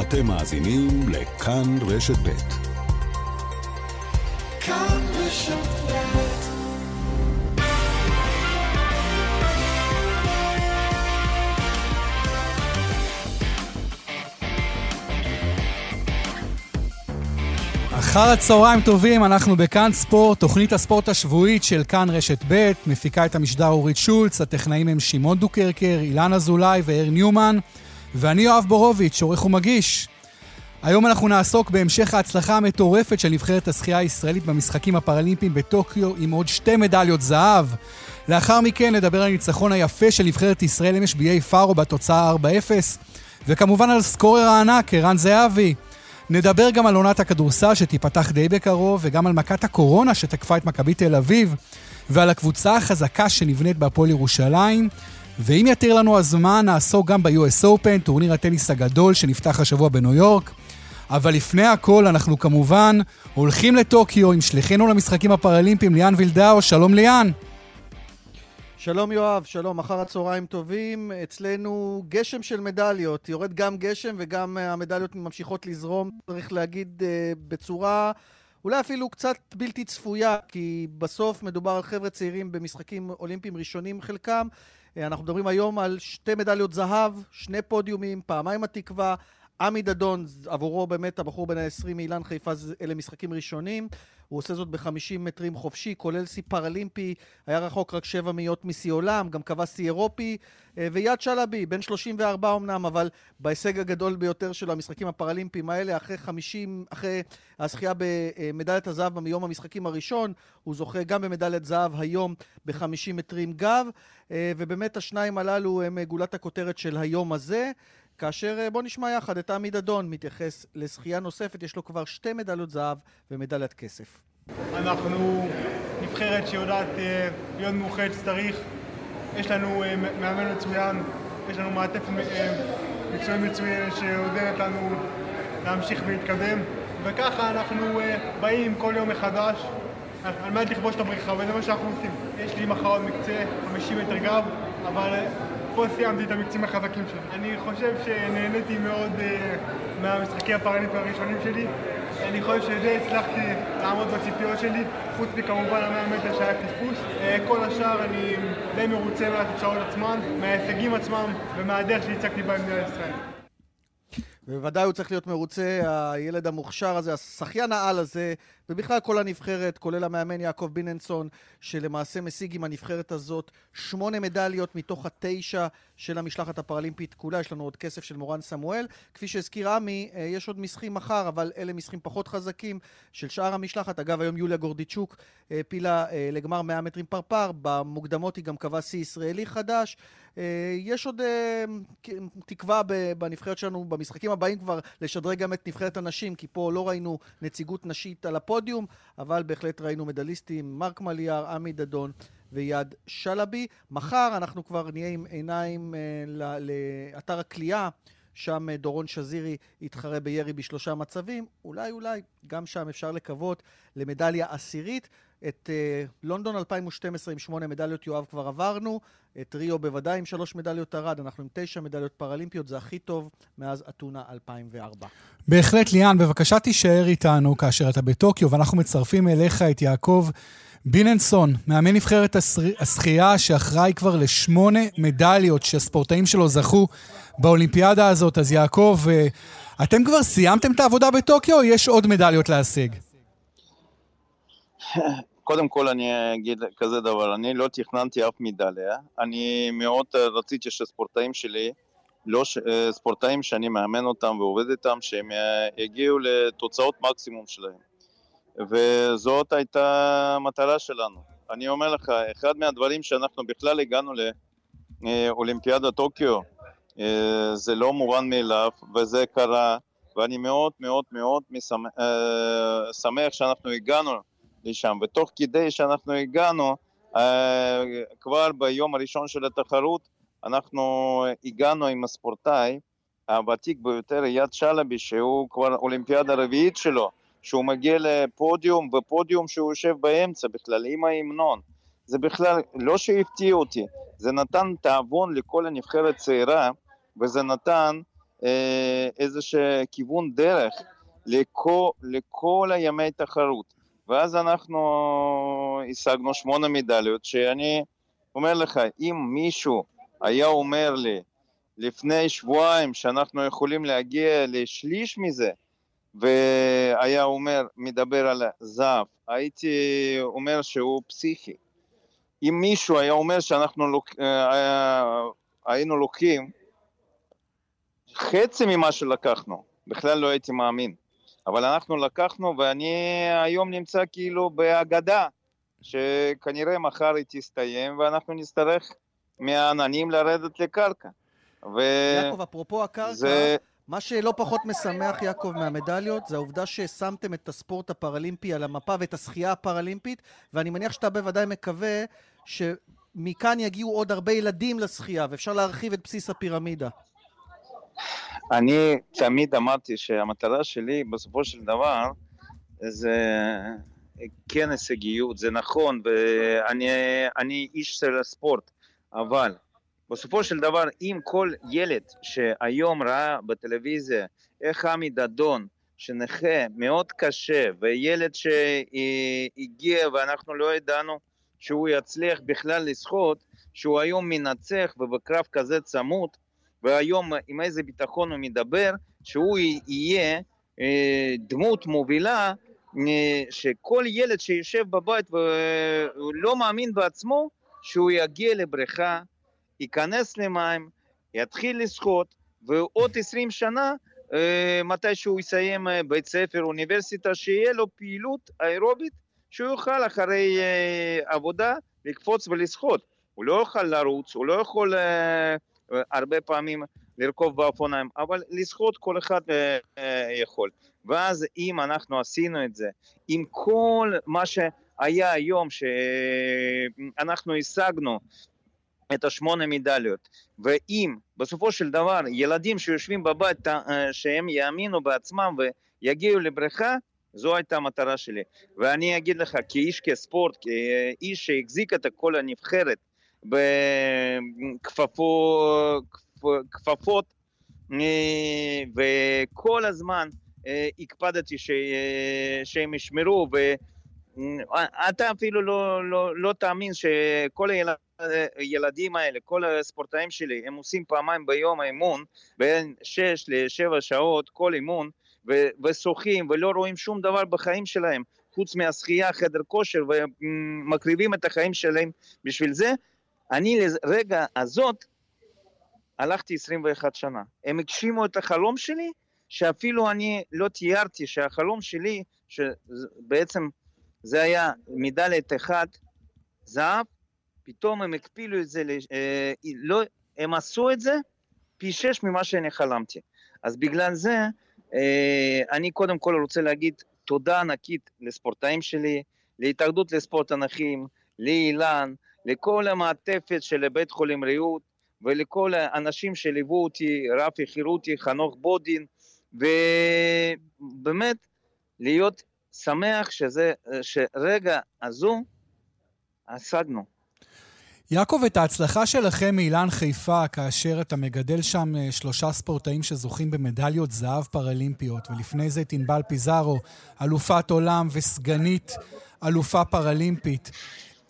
אתם מאזינים לכאן רשת ב'. כאן רשת אחר הצהריים טובים, אנחנו בכאן ספורט, תוכנית הספורט השבועית של כאן רשת ב', מפיקה את המשדר אורית שולץ, הטכנאים הם שמעון דוקרקר, אילן אזולאי ואיר ניומן, ואני יואב בורוביץ', עורך ומגיש. היום אנחנו נעסוק בהמשך ההצלחה המטורפת של נבחרת השחייה הישראלית במשחקים הפראלימפיים בטוקיו עם עוד שתי מדליות זהב. לאחר מכן נדבר על הניצחון היפה של נבחרת ישראל אמש באיי פארו בתוצאה 4-0, וכמובן על סקורר הענק, ערן זהבי. נדבר גם על עונת הכדורסל שתיפתח די בקרוב, וגם על מכת הקורונה שתקפה את מכבי תל אביב, ועל הקבוצה החזקה שנבנית בהפועל ירושלים. ואם יתיר לנו הזמן, נעסוק גם ב-US Open, טורניר הטניס הגדול שנפתח השבוע בניו יורק. אבל לפני הכל, אנחנו כמובן הולכים לטוקיו עם שליחינו למשחקים הפראלימפיים, ליאן וילדאו. שלום ליאן. שלום יואב, שלום, אחר הצהריים טובים. אצלנו גשם של מדליות, יורד גם גשם וגם המדליות ממשיכות לזרום, צריך להגיד, אה, בצורה אולי אפילו קצת בלתי צפויה, כי בסוף מדובר על חבר'ה צעירים במשחקים אולימפיים ראשונים חלקם. אה, אנחנו מדברים היום על שתי מדליות זהב, שני פודיומים, פעמיים התקווה. עמי דדון, עבורו באמת הבחור בן ה-20 מאילן חיפה, אלה משחקים ראשונים. הוא עושה זאת ב-50 מטרים חופשי, כולל שיא פראלימפי, היה רחוק רק שבע מאיות משיא עולם, גם קבע שיא אירופי, אה, ויד שלבי, בן 34 אמנם, אבל בהישג הגדול ביותר של המשחקים הפראלימפיים האלה, אחרי 50, אחרי הזכייה במדליית הזהב מיום המשחקים הראשון, הוא זוכה גם במדליית זהב היום ב-50 מטרים גב, אה, ובאמת השניים הללו הם גולת הכותרת של היום הזה. כאשר אה, בואו נשמע יחד את עמי דדון מתייחס לזכייה נוספת, יש לו כבר שתי מדליות זהב ומדליית כסף. אנחנו נבחרת שיודעת אה, להיות מאוחדת שצריך, יש לנו אה, מאמן מצוין, יש לנו מעטפת מקצועי מצוין שעוזרת לנו להמשיך ולהתקדם וככה אנחנו באים כל יום מחדש על מנת לכבוש את הבריחה וזה מה שאנחנו עושים. יש לי מחר עוד מקצה, 50 מטר גב, אבל פה סיימתי את המקצים החזקים שלי. אני חושב שנהניתי מאוד uh, מהמשחקי הפרלימפיים הראשונים שלי. אני חושב שדי הצלחתי לעמוד בציפיות שלי, חוץ מכמובן המאה מטר שהיה פספוס. Uh, כל השאר אני די מרוצה מהתוצאות עצמן, מההישגים עצמם ומהדרך שהצגתי בהם במדינת ישראל. ובוודאי הוא צריך להיות מרוצה, הילד המוכשר הזה, השחיין העל הזה, ובכלל כל הנבחרת, כולל המאמן יעקב ביננסון, שלמעשה משיג עם הנבחרת הזאת שמונה מדליות מתוך התשע של המשלחת הפראלימפית כולה. יש לנו עוד כסף של מורן סמואל. כפי שהזכיר עמי, אה, יש עוד משחקים מחר, אבל אלה משחקים פחות חזקים של שאר המשלחת. אגב, היום יוליה גורדיצ'וק העפילה אה, לגמר 100 מטרים פרפר, במוקדמות היא גם קבעה שיא ישראלי חדש. אה, יש עוד תקווה בנבחרת שלנו במשחקים הבאים כבר לשדרג גם את נבחרת הנשים, כי פה לא ראינו נציגות נשית על הפודיום. הפודיום, אבל בהחלט ראינו מדליסטים, מרק מליאר, עמי דדון ויד שלבי. מחר אנחנו כבר נהיה עם עיניים אה, לאתר הכלייה. שם אה, דורון שזירי יתחרה בירי בשלושה מצבים, אולי אולי גם שם אפשר לקוות למדליה עשירית. את uh, לונדון 2012 עם שמונה מדליות יואב כבר עברנו, את ריו בוודאי עם שלוש מדליות ארד, אנחנו עם תשע מדליות פראלימפיות, זה הכי טוב מאז אתונה 2004. בהחלט, ליאן, בבקשה תישאר איתנו כאשר אתה בטוקיו, ואנחנו מצרפים אליך את יעקב ביננסון, מאמן נבחרת השחייה שאחראי כבר לשמונה מדליות שהספורטאים שלו זכו באולימפיאדה הזאת. אז יעקב, אה, אתם כבר סיימתם את העבודה בטוקיו או יש עוד מדליות להשיג? קודם כל אני אגיד כזה דבר, אני לא תכננתי אף מדליה, אני מאוד רציתי שספורטאים שלי, לא ש... ספורטאים שאני מאמן אותם ועובד איתם, שהם יגיעו לתוצאות מקסימום שלהם. וזאת הייתה המטרה שלנו. אני אומר לך, אחד מהדברים שאנחנו בכלל הגענו לאולימפיאדה טוקיו, זה לא מובן מאליו, וזה קרה, ואני מאוד מאוד מאוד שמח שאנחנו הגענו לשם, ותוך כדי שאנחנו הגענו, אה, כבר ביום הראשון של התחרות, אנחנו הגענו עם הספורטאי הוותיק ביותר, יד שלבי, שהוא כבר אולימפיאדה רביעית שלו, שהוא מגיע לפודיום, ופודיום שהוא יושב באמצע בכלל, עם ההמנון. זה בכלל לא שהפתיע אותי, זה נתן תאבון לכל הנבחרת צעירה, וזה נתן אה, איזשהו כיוון דרך לכל, לכל הימי תחרות. ואז אנחנו השגנו שמונה מדליות, שאני אומר לך, אם מישהו היה אומר לי לפני שבועיים שאנחנו יכולים להגיע לשליש מזה, והיה אומר, מדבר על זהב, הייתי אומר שהוא פסיכי. אם מישהו היה אומר שאנחנו לוק... אה, היינו לוקחים חצי ממה שלקחנו, בכלל לא הייתי מאמין. אבל אנחנו לקחנו, ואני היום נמצא כאילו בהגדה, שכנראה מחר היא תסתיים, ואנחנו נצטרך מהעננים לרדת לקרקע. ו... יעקב, אפרופו הקרקע, זה... מה שלא פחות משמח, יעקב, מהמדליות, זה העובדה ששמתם את הספורט הפראלימפי על המפה ואת השחייה הפראלימפית, ואני מניח שאתה בוודאי מקווה שמכאן יגיעו עוד הרבה ילדים לשחייה, ואפשר להרחיב את בסיס הפירמידה. אני תמיד אמרתי שהמטרה שלי בסופו של דבר זה כן הישגיות, זה נכון, ואני איש של הספורט, אבל בסופו של דבר, אם כל ילד שהיום ראה בטלוויזיה איך עמי דדון, שנכה מאוד קשה, וילד שהגיע ואנחנו לא ידענו שהוא יצליח בכלל לשחות, שהוא היום מנצח ובקרב כזה צמוד, והיום עם איזה ביטחון הוא מדבר, שהוא יהיה אה, דמות מובילה, אה, שכל ילד שיושב בבית ולא מאמין בעצמו, שהוא יגיע לבריכה, ייכנס למים, יתחיל לשחות, ועוד עשרים שנה, אה, מתי שהוא יסיים בית ספר, אוניברסיטה, שיהיה לו פעילות אירובית, שהוא יוכל אחרי עבודה לקפוץ ולשחות. הוא לא יוכל לרוץ, הוא לא יכול הרבה פעמים לרכוב באופניים, אבל לשחות כל אחד אה, אה, יכול. ואז אם אנחנו עשינו את זה, עם כל מה שהיה היום, שאנחנו השגנו את השמונה מדליות, ואם בסופו של דבר ילדים שיושבים בבית, אה, שהם יאמינו בעצמם ויגיעו לבריכה, זו הייתה המטרה שלי. ואני אגיד לך, כאיש כספורט, כאיש שהחזיק את כל הנבחרת, בכפפות, אה, וכל הזמן אה, הקפדתי ש... אה, שהם ישמרו, ואתה אפילו לא, לא, לא תאמין שכל הילדים האלה, כל הספורטאים שלי, הם עושים פעמיים ביום האימון, בין 6 ל-7 שעות כל אימון, ושוחים ולא רואים שום דבר בחיים שלהם, חוץ מהשחייה, חדר כושר, ומקריבים את החיים שלהם. בשביל זה, אני לרגע הזאת הלכתי 21 שנה. הם הגשימו את החלום שלי, שאפילו אני לא תיארתי שהחלום שלי, שבעצם זה היה מדלת אחד זהב, פתאום הם הקפילו את זה, אה, לא, הם עשו את זה פי שש ממה שאני חלמתי. אז בגלל זה, אה, אני קודם כל רוצה להגיד תודה ענקית לספורטאים שלי, להתאחדות לספורט הנכים, לאילן, לכל המעטפת של בית חולים ריהוט ולכל האנשים שליוו אותי, רפי חירותי, חנוך בודין, ובאמת להיות שמח שזה, שרגע הזו השגנו. יעקב, את ההצלחה שלכם מאילן חיפה, כאשר אתה מגדל שם אה, שלושה ספורטאים שזוכים במדליות זהב פראלימפיות, ולפני זה את ענבל פיזארו, אלופת עולם וסגנית אלופה פראלימפית.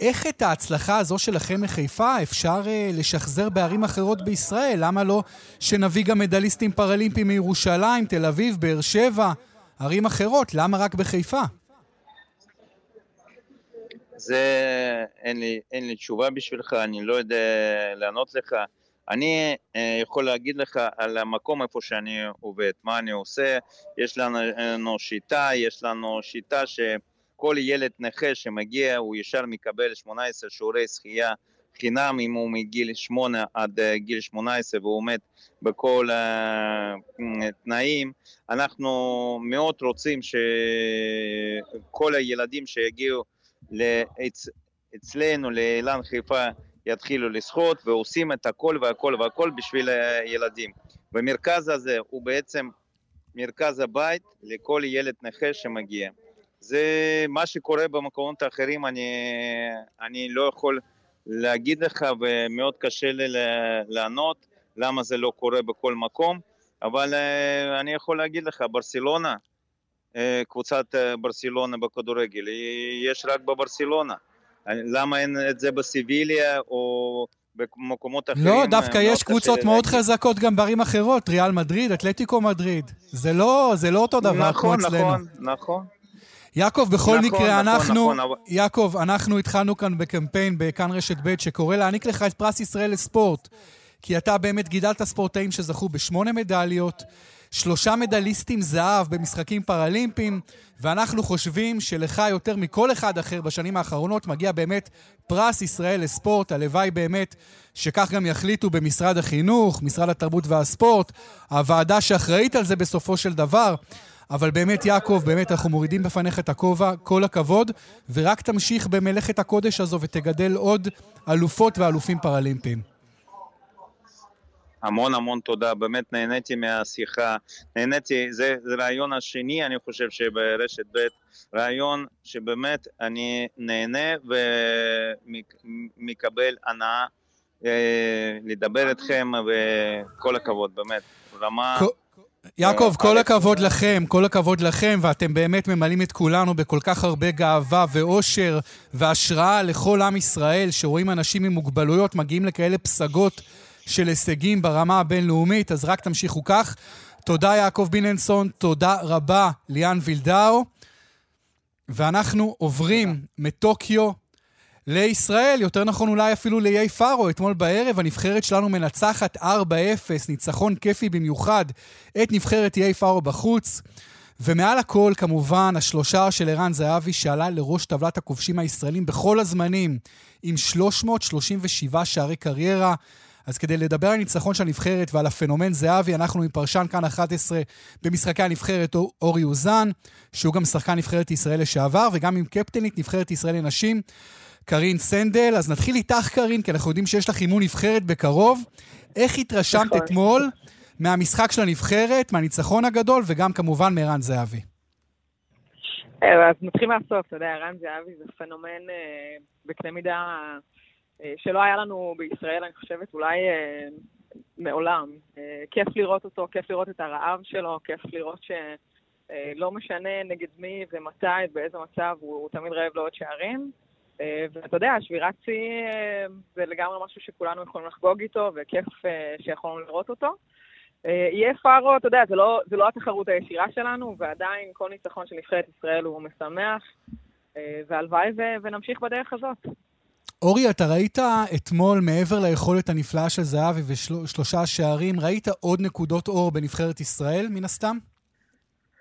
איך את ההצלחה הזו שלכם מחיפה אפשר uh, לשחזר בערים אחרות בישראל? למה לא שנביא גם מדליסטים פראלימפיים מירושלים, תל אביב, באר שבע, ערים אחרות? למה רק בחיפה? זה, אין לי, אין לי תשובה בשבילך, אני לא יודע לענות לך. אני uh, יכול להגיד לך על המקום איפה שאני עובד, מה אני עושה, יש לנו שיטה, יש לנו שיטה ש... כל ילד נכה שמגיע הוא ישר מקבל 18 שיעורי שחייה חינם אם הוא מגיל 8 עד אה, גיל 18 והוא עומד בכל התנאים. אה, אנחנו מאוד רוצים שכל הילדים שיגיעו לאצ... אצלנו, לאילן חיפה, יתחילו לשחות ועושים את הכל והכל והכל בשביל הילדים. והמרכז הזה הוא בעצם מרכז הבית לכל ילד נכה שמגיע. זה מה שקורה במקומות האחרים, אני, אני לא יכול להגיד לך ומאוד קשה לי לענות למה זה לא קורה בכל מקום, אבל אה, אני יכול להגיד לך, ברסלונה, אה, קבוצת אה, ברסלונה בכדורגל, יש רק בברסלונה. למה אין את זה בסיביליה או במקומות אחרים? לא, דווקא יש קבוצות מאוד חזקות גם בערים אחרות, ריאל מדריד, אתלטיקו מדריד. זה לא, זה לא אותו דבר נכון, כמו אצלנו. נכון, נכון, נכון. יעקב, בכל נכון, מקרה, נכון, אנחנו, נכון, יעקב, אנחנו התחלנו כאן בקמפיין בכאן רשת ב' שקורא להעניק לך את פרס ישראל לספורט. כי אתה באמת גידלת ספורטאים שזכו בשמונה מדליות, שלושה מדליסטים זהב במשחקים פראלימפיים, ואנחנו חושבים שלך יותר מכל אחד אחר בשנים האחרונות מגיע באמת פרס ישראל לספורט. הלוואי באמת שכך גם יחליטו במשרד החינוך, משרד התרבות והספורט, הוועדה שאחראית על זה בסופו של דבר. אבל באמת, יעקב, באמת, אנחנו מורידים בפניך את הכובע, כל הכבוד, ורק תמשיך במלאכת הקודש הזו ותגדל עוד אלופות ואלופים פראלימפיים. המון המון תודה, באמת נהניתי מהשיחה, נהניתי, זה, זה רעיון השני, אני חושב שברשת ב', רעיון שבאמת אני נהנה ומקבל הנאה אה, לדבר איתכם, וכל הכבוד, באמת, רמה... יעקב, כל הכבוד לכם, כל הכבוד לכם, ואתם באמת ממלאים את כולנו בכל כך הרבה גאווה ואושר והשראה לכל עם ישראל, שרואים אנשים עם מוגבלויות מגיעים לכאלה פסגות של הישגים ברמה הבינלאומית, אז רק תמשיכו כך. תודה יעקב ביננסון, תודה רבה ליאן וילדאו. ואנחנו עוברים. מטוקיו לישראל, יותר נכון אולי אפילו לאיי פארו. אתמול בערב הנבחרת שלנו מנצחת 4-0, ניצחון כיפי במיוחד, את נבחרת איי פארו בחוץ. ומעל הכל, כמובן, השלושה של ערן זהבי שעלה לראש טבלת הכובשים הישראלים בכל הזמנים, עם 337 שערי קריירה. אז כדי לדבר על הניצחון של הנבחרת ועל הפנומן זהבי, אנחנו עם פרשן כאן 11 במשחקי הנבחרת אורי אוזן, שהוא גם שחקן נבחרת ישראל לשעבר, וגם עם קפטנית נבחרת ישראל לנשים, קרין סנדל. אז נתחיל איתך, קרין, כי אנחנו יודעים שיש לך אימון נבחרת בקרוב. איך התרשמת נכון. אתמול מהמשחק של הנבחרת, מהניצחון הגדול, וגם כמובן מערן זהבי? אה, אז נתחיל מהסוף, אתה יודע, ערן זהבי זה פנומן אה, בקנה מידה אה, שלא היה לנו בישראל, אני חושבת, אולי אה, מעולם. אה, כיף לראות אותו, כיף לראות את הרעב שלו, כיף לראות שלא משנה נגד מי ומתי, באיזה מצב, הוא, הוא תמיד רעב לעוד שערים. ואתה יודע, שבירת שיא זה לגמרי משהו שכולנו יכולים לחגוג איתו, וכיף שיכולנו לראות אותו. יהיה פארו, אתה יודע, זה לא, זה לא התחרות הישירה שלנו, ועדיין כל ניצחון של נבחרת ישראל הוא משמח, והלוואי ונמשיך בדרך הזאת. אורי, אתה ראית אתמול, מעבר ליכולת הנפלאה של זהבי ושלושה שערים, ראית עוד נקודות אור בנבחרת ישראל, מן הסתם?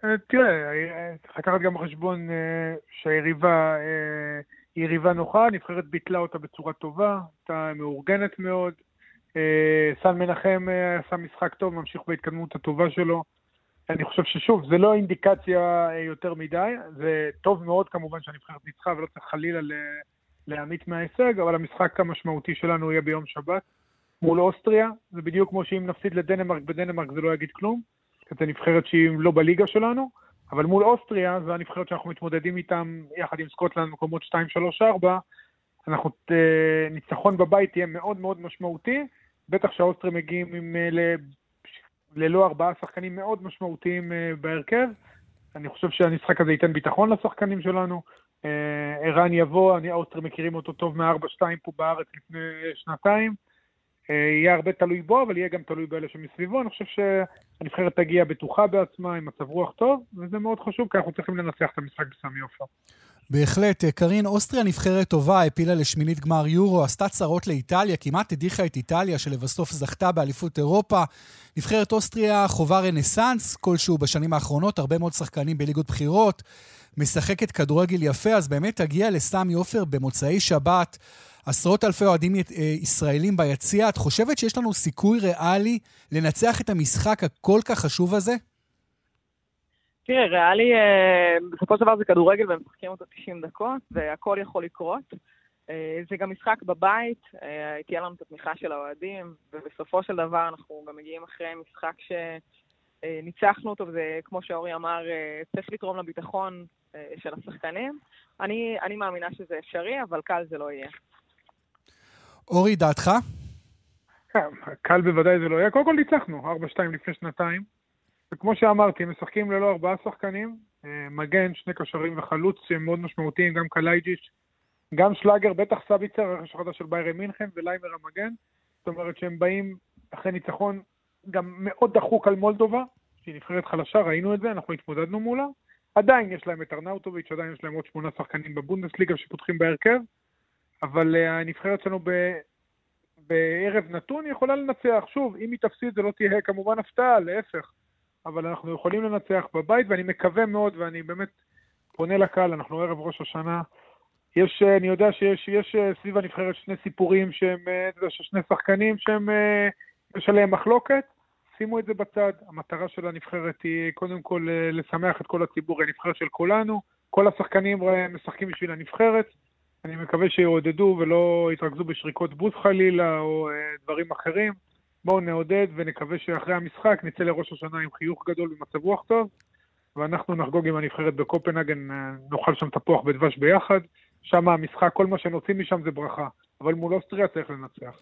אה, תראה, אה, צריך לקחת גם בחשבון אה, שהיריבה היא יריבה נוחה, הנבחרת ביטלה אותה בצורה טובה, הייתה מאורגנת מאוד. סן מנחם עשה משחק טוב, ממשיך בהתקדמות הטובה שלו. אני חושב ששוב, זה לא אינדיקציה יותר מדי, זה טוב מאוד כמובן שהנבחרת ניצחה ולא צריך חלילה להעמיק מההישג, אבל המשחק המשמעותי שלנו יהיה ביום שבת מול אוסטריה. זה בדיוק כמו שאם נפסיד לדנמרק בדנמרק זה לא יגיד כלום, כי זו נבחרת שהיא לא בליגה שלנו, אבל מול אוסטריה, זו הנבחרת שאנחנו מתמודדים איתם יחד עם סקוטלנד מקומות 2, 3, 4, אנחנו, אה, ניצחון בבית יהיה מאוד מאוד משמעותי, בטח שהאוסטרים מגיעים עם, אה, ל, ללא ארבעה שחקנים מאוד משמעותיים אה, בהרכב. אני חושב שהמשחק הזה ייתן ביטחון לשחקנים שלנו. ערן יבוא, אני האוסטרים מכירים אותו טוב מ-4-2 פה בארץ לפני שנתיים. אה, יהיה הרבה תלוי בו, אבל יהיה גם תלוי באלה שמסביבו. אני חושב שהנבחרת תגיע בטוחה בעצמה, עם מצב רוח טוב, וזה מאוד חשוב, כי אנחנו צריכים לנצח את המשחק בסמי עופר. בהחלט. אה, קרין, אוסטריה נבחרת טובה, העפילה לשמינית גמר יורו, עשתה צרות לאיטליה, כמעט הדיחה את איטליה, שלבסוף זכתה באליפות אירופה. נבחרת אוסטריה חווה רנסאנס כלשהו בשנים האחרונות, הרבה מאוד שחקנים בליגות בחירות. משחקת כדורגל יפה, אז באמת תגיע לסמי עופר במוצאי שבת. עשרות אלפי אוהדים אה, ישראלים ביציע. את חושבת שיש לנו סיכוי ריאלי לנצח את המשחק הכל כך חשוב הזה? תראה, ריאלי, אה, בסופו של דבר זה כדורגל והם משחקים אותו 90 דקות, והכל יכול לקרות. אה, זה גם משחק בבית, תהיה לנו את התמיכה של האוהדים, ובסופו של דבר אנחנו גם מגיעים אחרי משחק שניצחנו אותו, וזה, כמו שאורי אמר, צריך לתרום לביטחון של השחקנים. אני, אני מאמינה שזה אפשרי, אבל קל זה לא יהיה. אורי, דעתך? כן, קל בוודאי זה לא יהיה. קודם כל ניצחנו, 4-2 לפני שנתיים. וכמו שאמרתי, משחקים ללא ארבעה שחקנים, אה, מגן, שני קשרים וחלוץ שהם מאוד משמעותיים, גם קלייג'יץ', גם שלאגר, בטח סביצר, הרכש החדש של ביירן מינכן, וליימר המגן. זאת אומרת שהם באים אחרי ניצחון גם מאוד דחוק על מולדובה, שהיא נבחרת חלשה, ראינו את זה, אנחנו התמודדנו מולה. עדיין יש להם את ארנאוטוביץ', עדיין יש להם עוד שמונה שחקנים בבונדסליגה שפותחים בהרכב, אבל uh, הנבחרת שלנו ב... בערב נתון יכולה לנצח. שוב, אם היא תפסיד זה לא תהיה כמובן הפתעה, להפך. אבל אנחנו יכולים לנצח בבית, ואני מקווה מאוד, ואני באמת פונה לקהל, אנחנו ערב ראש השנה. יש, אני יודע שיש יש סביב הנבחרת שני סיפורים שהם, אתה יודע, שני שחקנים שהם, יש עליהם מחלוקת. שימו את זה בצד, המטרה של הנבחרת היא קודם כל לשמח את כל הציבור, הנבחרת של כולנו, כל השחקנים משחקים בשביל הנבחרת, אני מקווה שיעודדו ולא יתרכזו בשריקות בוז חלילה או דברים אחרים. בואו נעודד ונקווה שאחרי המשחק נצא לראש השנה עם חיוך גדול ומצב רוח טוב, ואנחנו נחגוג עם הנבחרת בקופנהגן, נאכל שם תפוח בדבש ביחד, שם המשחק, כל מה שנוציא משם זה ברכה, אבל מול אוסטריה צריך לנצח.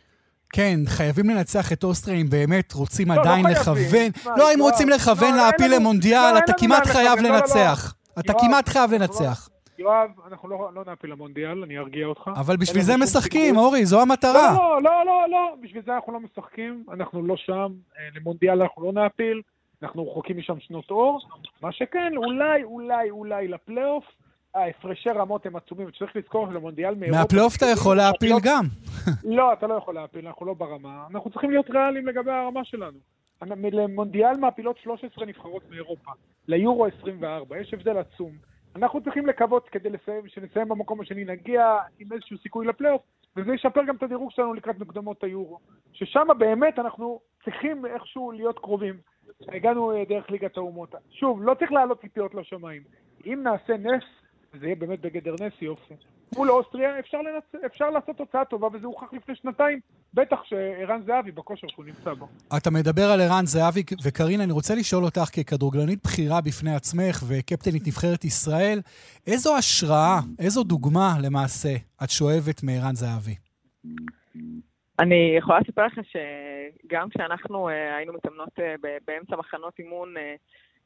כן, חייבים לנצח את אוסטריה אם באמת רוצים לא, לא עדיין לא לכוון. לא, אם רוצים לכוון לא, להפיל למונדיאל, אתה כמעט חייב לנצח. אתה כמעט חייב לנצח. יואב, אנחנו לא, לא נעפיל למונדיאל, אני ארגיע אותך. אבל בשביל זה משחקים, אורי, זו המטרה. לא, לא, לא, לא, בשביל זה אנחנו לא משחקים, אנחנו לא שם, אה, למונדיאל אנחנו לא נעפיל, אנחנו רחוקים משם שנות אור. מה שכן, אולי, אולי, אולי לפלייאוף, ההפרשי רמות הם עצומים, וצריך לזכור שלמונדיאל מאירופה... מהפלייאוף אתה יכול להעפיל גם. לא, אתה לא יכול להעפיל, אנחנו לא ברמה. אנחנו צריכים להיות ריאליים לגבי הרמה שלנו. למונדיאל מעפילות 13 נבחרות מאירופה, ליורו 24, יש הבדל עצום. אנחנו צריכים לקוות כדי לסיים, שנסיים במקום השני, נגיע עם איזשהו סיכוי לפלייאוף, וזה ישפר גם את הדירוג שלנו לקראת מקדמות היורו. ששם באמת אנחנו צריכים איכשהו להיות קרובים. הגענו אה, דרך ליגת האומות. שוב, לא צריך לעלות ציפיות לשמיים. אם נעשה נס, זה יהיה באמת בגדר נס יופי. מול אוסטריה אפשר, לנצ... אפשר לעשות תוצאה טובה, וזה הוכח לפני שנתיים, בטח שערן זהבי בכושר שהוא נמצא בו. אתה מדבר על ערן זהבי, וקרין, אני רוצה לשאול אותך ככדורגלנית בכירה בפני עצמך וקפטנית נבחרת ישראל, איזו השראה, איזו דוגמה למעשה את שואבת מערן זהבי? אני יכולה לספר לך שגם כשאנחנו אה, היינו מתאמנות אה, באמצע מחנות אימון, אה,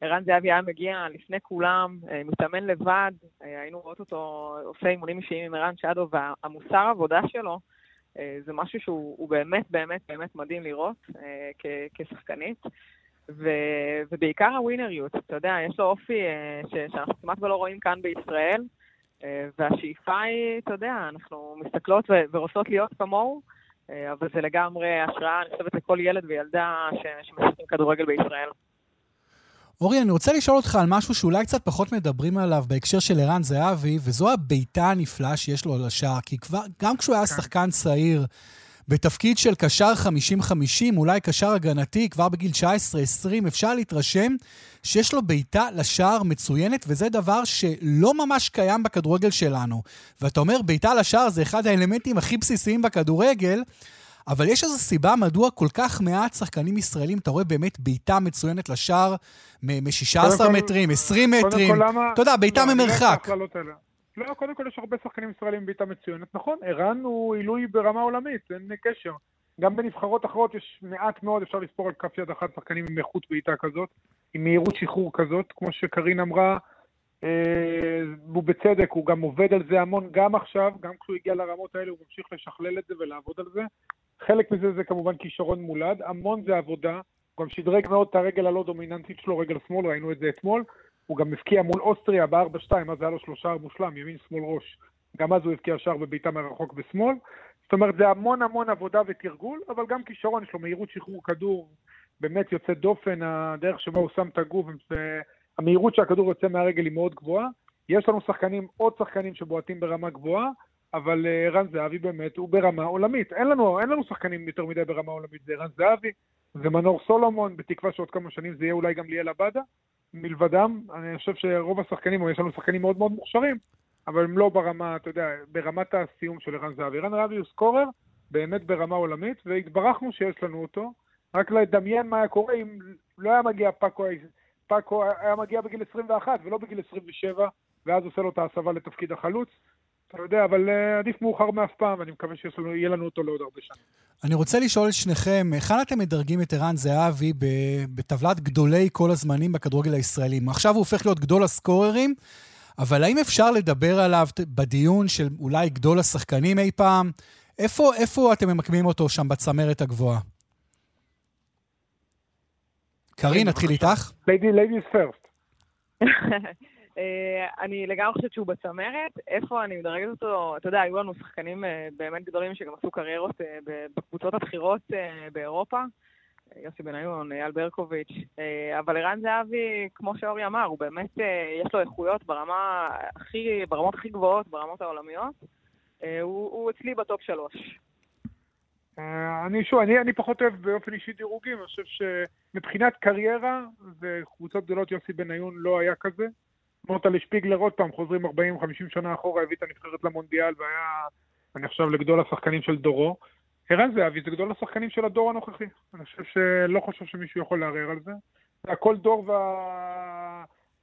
ערן זהבי היה מגיע לפני כולם, אה, מתאמן לבד, אה, היינו רואות אותו עושה אימונים אישיים עם ערן שדו, והמוסר העבודה שלו אה, זה משהו שהוא באמת באמת באמת מדהים לראות כשחקנית. ו, ובעיקר הווינריות, אתה יודע, יש לו אופי ש, שאנחנו כמעט ולא רואים כאן בישראל, והשאיפה היא, אתה יודע, אנחנו מסתכלות ו, ורוצות להיות כמוהו, אבל זה לגמרי השראה, אני חושבת, לכל ילד וילדה שמשחקים כדורגל בישראל. אורי, אני רוצה לשאול אותך על משהו שאולי קצת פחות מדברים עליו בהקשר של ערן זהבי, וזו הבעיטה הנפלאה שיש לו על השער. כי כבר, גם כשהוא היה כן. שחקן צעיר, בתפקיד של קשר 50-50, אולי קשר הגנתי, כבר בגיל 19-20, אפשר להתרשם שיש לו בעיטה לשער מצוינת, וזה דבר שלא ממש קיים בכדורגל שלנו. ואתה אומר, בעיטה לשער זה אחד האלמנטים הכי בסיסיים בכדורגל, אבל יש איזו סיבה מדוע כל כך מעט שחקנים ישראלים, אתה רואה באמת בעיטה מצוינת לשער מ-16 מטרים, 20 מטרים. אתה יודע, בעיטה לא, ממרחק. לא, קודם כל יש הרבה שחקנים ישראלים עם בעיטה מצוינת. נכון, ערן הוא עילוי ברמה עולמית, אין קשר. גם בנבחרות אחרות יש מעט מאוד, אפשר לספור על כף יד אחת שחקנים עם איכות בעיטה כזאת, עם מהירות שחרור כזאת, כמו שקרין אמרה, אה, הוא בצדק, הוא גם עובד על זה המון, גם עכשיו, גם כשהוא הגיע לרמות האלה הוא ממשיך לשכלל את זה ולעבוד על זה. חלק מזה זה כמובן כישרון מולד, המון זה עבודה, הוא גם שדרג מאוד את הרגל הלא דומיננטית שלו, רגל שמאל, ראינו את זה אתמול. הוא גם הבקיע מול אוסטריה ב-4-2, אז היה לו שלושה מושלם, ימין, שמאל, ראש. גם אז הוא הבקיע שער בבעיטה מרחוק בשמאל. זאת אומרת, זה המון המון עבודה ותרגול, אבל גם כישרון, יש לו מהירות שחרור כדור באמת יוצאת דופן, הדרך שבה הוא שם את הגוף, המהירות שהכדור יוצא מהרגל היא מאוד גבוהה. יש לנו שחקנים, עוד שחקנים שבועטים ברמה גבוהה, אבל אה, ערן זהבי באמת הוא ברמה עולמית. אין לנו, אין לנו שחקנים יותר מדי ברמה עולמית, זה ערן זהבי, זה מנור סולומון, בתקווה שעוד כמה שנים זה יהיה אולי גם ליאל עבדה. מלבדם, אני חושב שרוב השחקנים, או יש לנו שחקנים מאוד מאוד מוכשרים, אבל הם לא ברמה, אתה יודע, ברמת הסיום של ערן זהבי. ערן זהבי הוא סקורר באמת ברמה עולמית, והתברכנו שיש לנו אותו. רק לדמיין מה היה קורה אם לא היה מגיע פאקו, פאקו היה מגיע בגיל 21 ולא בגיל 27, ואז עושה לו את ההסבה לתפקיד החלוץ. אתה יודע, אבל uh, עדיף מאוחר מאף פעם, ואני מקווה שיהיה לנו אותו לעוד הרבה שנים. אני רוצה לשאול את שניכם, היכן אתם מדרגים את ערן זהבי בטבלת גדולי כל הזמנים בכדורגל הישראלי? עכשיו הוא הופך להיות גדול הסקוררים, אבל האם אפשר לדבר עליו בדיון של אולי גדול השחקנים אי פעם? איפה, איפה אתם ממקמים אותו שם בצמרת הגבוהה? קארין, נתחיל איתך. ladies first. אה, אני לגמרי חושבת שהוא בצמרת. איפה אני מדרגת אותו? אתה יודע, היו לנו שחקנים אה, באמת גדולים שגם עשו קריירות אה, בקבוצות הבכירות באירופה. יוסי בניון, אייל ברקוביץ', אבל ערן זהבי, כמו שאורי אמר, הוא באמת, יש לו איכויות ברמה הכי, ברמות הכי גבוהות, ברמות העולמיות. הוא, הוא אצלי בטופ שלוש. אני שוב, אני, אני פחות אוהב באופן אישי דירוגים, אני חושב שמבחינת קריירה, וקבוצות גדולות יוסי בניון לא היה כזה. מוטה שפיגלר עוד פעם, חוזרים 40-50 שנה אחורה, הביא את הנבחרת למונדיאל והיה, אני חושב, לגדול השחקנים של דורו. ערן זהבי זה גדול השחקנים של הדור הנוכחי. אני חושב שלא חושב שמישהו יכול לערער על זה. זה הכל דור